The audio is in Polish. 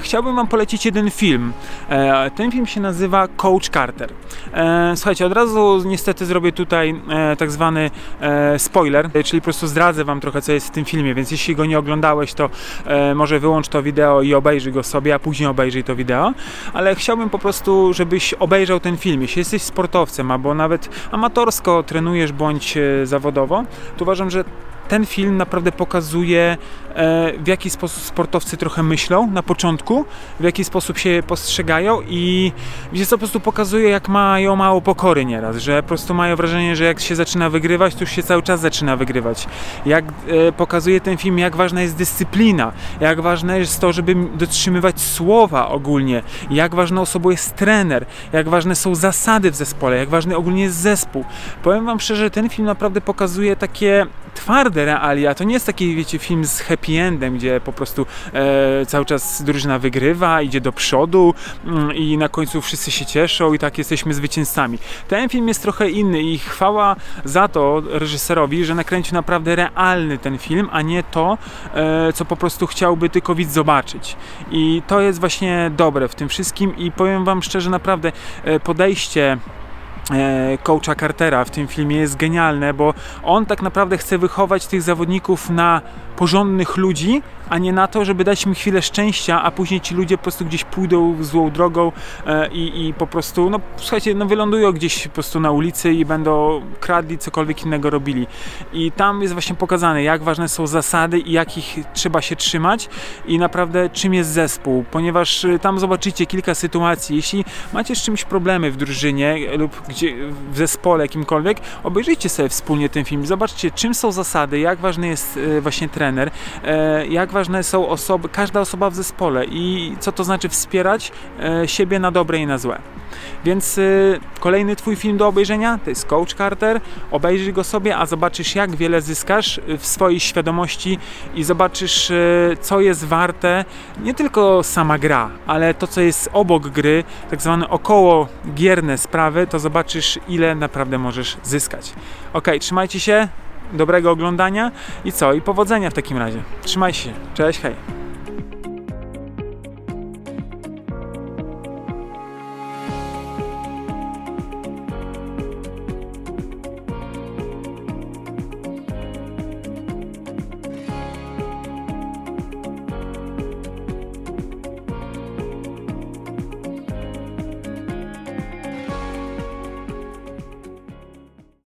chciałbym Wam polecić jeden film. E, ten film się nazywa Coach Carter. E, słuchajcie, od razu niestety zrobię tutaj e, tak zwany e, spoiler, czyli po prostu zdradzę Wam trochę, co jest w tym filmie, więc jeśli go nie oglądałeś, to e, może wyłącz to wideo i obejrzyj go sobie, a później obejrzyj to wideo. Ale chciałbym po prostu, żebyś obejrzał ten film. Jeśli jesteś sportowcem, albo nawet amatorsko trenujesz bądź e, zawodowo, to uważam, że ten film naprawdę pokazuje, e, w jaki sposób sportowcy trochę myślą na początku, w jaki sposób się postrzegają i wiecie co, po prostu pokazuje, jak mają mało pokory nieraz, że po prostu mają wrażenie, że jak się zaczyna wygrywać, to już się cały czas zaczyna wygrywać. Jak e, pokazuje ten film, jak ważna jest dyscyplina, jak ważne jest to, żeby dotrzymywać słowa ogólnie, jak ważną osobą jest trener, jak ważne są zasady w zespole, jak ważny ogólnie jest zespół. Powiem Wam szczerze, ten film naprawdę pokazuje takie twarde realia. To nie jest taki, wiecie, film z happy endem, gdzie po prostu e, cały czas drużyna wygrywa, idzie do przodu mm, i na końcu wszyscy się cieszą i tak jesteśmy zwycięzcami. Ten film jest trochę inny i chwała za to reżyserowi, że nakręcił naprawdę realny ten film, a nie to, e, co po prostu chciałby tylko widz zobaczyć. I to jest właśnie dobre w tym wszystkim i powiem Wam szczerze, naprawdę e, podejście coacha Cartera w tym filmie jest genialne, bo on tak naprawdę chce wychować tych zawodników na porządnych ludzi, a nie na to, żeby dać im chwilę szczęścia, a później ci ludzie po prostu gdzieś pójdą złą drogą e, i, i po prostu, no słuchajcie, no wylądują gdzieś po prostu na ulicy i będą kradli, cokolwiek innego robili. I tam jest właśnie pokazane, jak ważne są zasady i jakich trzeba się trzymać i naprawdę czym jest zespół, ponieważ e, tam zobaczycie kilka sytuacji. Jeśli macie z czymś problemy w drużynie lub gdzie, w zespole jakimkolwiek, obejrzyjcie sobie wspólnie ten film, zobaczcie czym są zasady, jak ważny jest e, właśnie trener, e, jak ważne są osoby, każda osoba w zespole i co to znaczy wspierać e, siebie na dobre i na złe. Więc kolejny Twój film do obejrzenia to jest Coach Carter. Obejrzyj go sobie, a zobaczysz, jak wiele zyskasz w swojej świadomości i zobaczysz, co jest warte nie tylko sama gra, ale to, co jest obok gry, tak zwane około gierne sprawy, to zobaczysz, ile naprawdę możesz zyskać. Ok, trzymajcie się, dobrego oglądania i co? I powodzenia w takim razie. Trzymaj się. Cześć, hej.